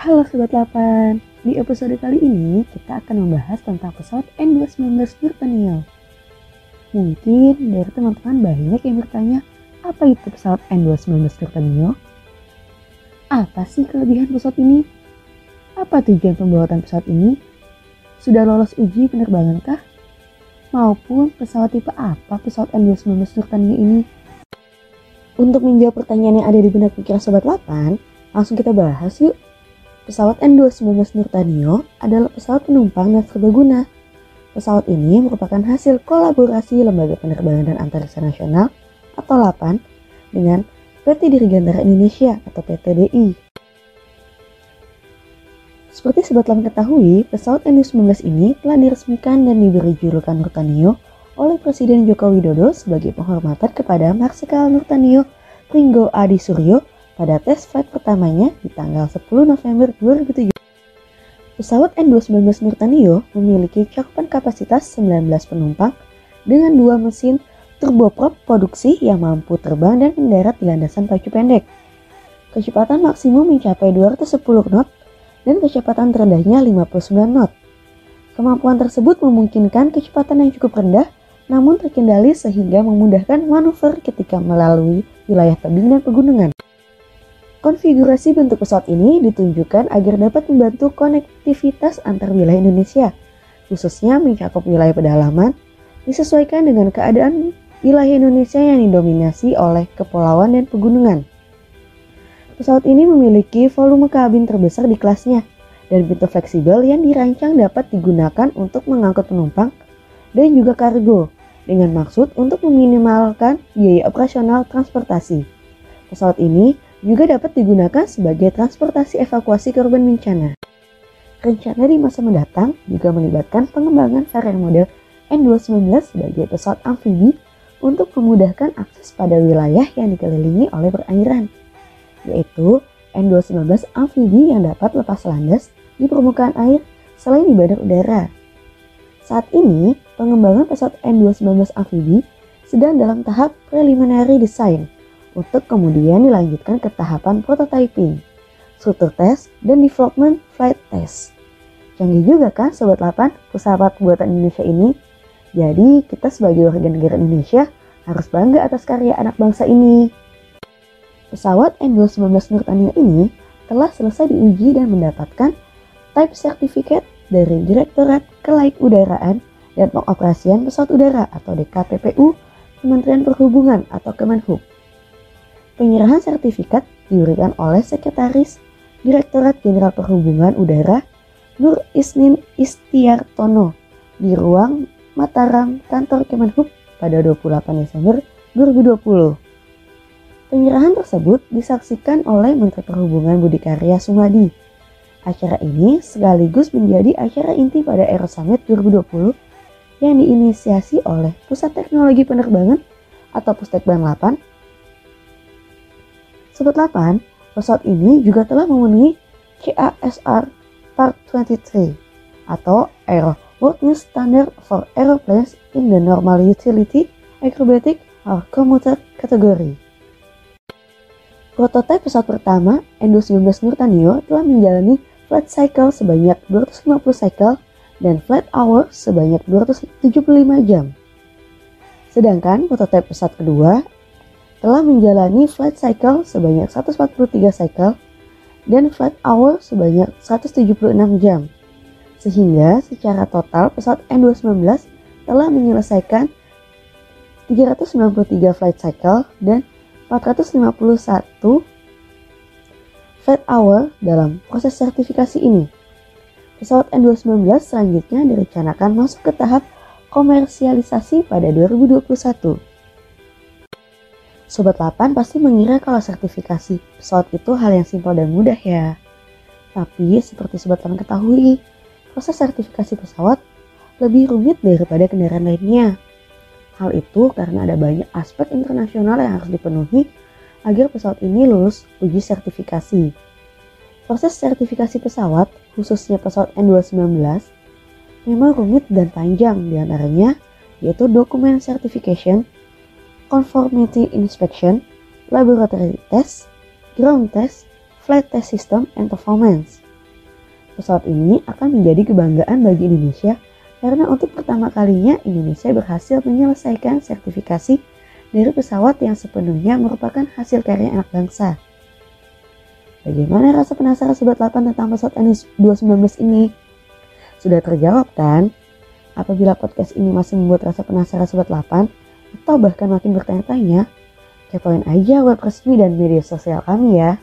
Halo Sobat 8, di episode kali ini kita akan membahas tentang pesawat N219 Nurtanio. Mungkin dari teman-teman banyak yang bertanya, apa itu pesawat N219 Nurtanio? Apa sih kelebihan pesawat ini? Apa tujuan pembuatan pesawat ini? Sudah lolos uji penerbangan kah? Maupun pesawat tipe apa pesawat N219 Nurtanio ini? Untuk menjawab pertanyaan yang ada di benak pikiran Sobat 8, langsung kita bahas yuk. Pesawat N219 Nurtanio adalah pesawat penumpang dan serbaguna. Pesawat ini merupakan hasil kolaborasi Lembaga Penerbangan dan Antariksa Nasional atau LAPAN dengan PT Dirgantara Indonesia atau PTDI. Seperti Sobat Lam ketahui, pesawat N219 ini telah diresmikan dan diberi julukan Nurtanio oleh Presiden Joko Widodo sebagai penghormatan kepada Marsikal Nurtanio Pringgo Adi Suryo pada tes flight pertamanya di tanggal 10 November 2007. Pesawat N219 Nurtanio memiliki cakupan kapasitas 19 penumpang dengan dua mesin turboprop produksi yang mampu terbang dan mendarat di landasan pacu pendek. Kecepatan maksimum mencapai 210 knot dan kecepatan terendahnya 59 knot. Kemampuan tersebut memungkinkan kecepatan yang cukup rendah namun terkendali sehingga memudahkan manuver ketika melalui wilayah tebing dan pegunungan. Konfigurasi bentuk pesawat ini ditunjukkan agar dapat membantu konektivitas antar wilayah Indonesia, khususnya mencakup wilayah pedalaman, disesuaikan dengan keadaan wilayah Indonesia yang didominasi oleh kepulauan dan pegunungan. Pesawat ini memiliki volume kabin terbesar di kelasnya dan pintu fleksibel yang dirancang dapat digunakan untuk mengangkut penumpang dan juga kargo dengan maksud untuk meminimalkan biaya operasional transportasi. Pesawat ini juga dapat digunakan sebagai transportasi evakuasi korban bencana. Rencana di masa mendatang juga melibatkan pengembangan varian model N219 sebagai pesawat amfibi untuk memudahkan akses pada wilayah yang dikelilingi oleh perairan, yaitu N219 amfibi yang dapat lepas landas di permukaan air selain di bandar udara. Saat ini, pengembangan pesawat N219 amfibi sedang dalam tahap preliminary design untuk kemudian dilanjutkan ke tahapan prototyping, struktur test, dan development flight test. Canggih juga kan Sobat 8 pesawat buatan Indonesia ini? Jadi kita sebagai warga negara Indonesia harus bangga atas karya anak bangsa ini. Pesawat N219 Nurtanio ini telah selesai diuji dan mendapatkan Type Certificate dari Direktorat Kelaik Udaraan dan Pengoperasian Pesawat Udara atau DKPPU Kementerian Perhubungan atau Kemenhub. Penyerahan sertifikat diberikan oleh Sekretaris Direktorat Jenderal Perhubungan Udara Nur Isnin Istiartono di ruang Mataram kantor Kemenhub pada 28 Desember 2020. Penyerahan tersebut disaksikan oleh Menteri Perhubungan Budi Karya Sumadi. Acara ini sekaligus menjadi acara inti pada Aero Summit 2020 yang diinisiasi oleh Pusat Teknologi Penerbangan atau Pustekbang 8 Sobat 8, pesawat ini juga telah memenuhi CASR Part 23 atau New Standard for Aeroplanes in the Normal Utility, Acrobatic, or Commuter category. Prototipe pesawat pertama, N219 Nurtanio telah menjalani flight cycle sebanyak 250 cycle dan flight hour sebanyak 275 jam. Sedangkan prototipe pesawat kedua, telah menjalani flight cycle sebanyak 143 cycle dan flight hour sebanyak 176 jam. Sehingga secara total pesawat N219 telah menyelesaikan 393 flight cycle dan 451 flight hour dalam proses sertifikasi ini. Pesawat N219 selanjutnya direncanakan masuk ke tahap komersialisasi pada 2021. Sobat 8 pasti mengira kalau sertifikasi pesawat itu hal yang simpel dan mudah ya. Tapi seperti Sobat 8 ketahui, proses sertifikasi pesawat lebih rumit daripada kendaraan lainnya. Hal itu karena ada banyak aspek internasional yang harus dipenuhi agar pesawat ini lulus uji sertifikasi. Proses sertifikasi pesawat, khususnya pesawat N219, memang rumit dan panjang di antaranya yaitu dokumen certification conformity inspection, laboratory test, ground test, flight test system, and performance. Pesawat ini akan menjadi kebanggaan bagi Indonesia karena untuk pertama kalinya Indonesia berhasil menyelesaikan sertifikasi dari pesawat yang sepenuhnya merupakan hasil karya anak bangsa. Bagaimana rasa penasaran Sobat 8 tentang pesawat NS219 ini? Sudah terjawab kan? Apabila podcast ini masih membuat rasa penasaran Sobat 8 atau bahkan makin bertanya-tanya, kepoin aja web resmi dan media sosial kami ya.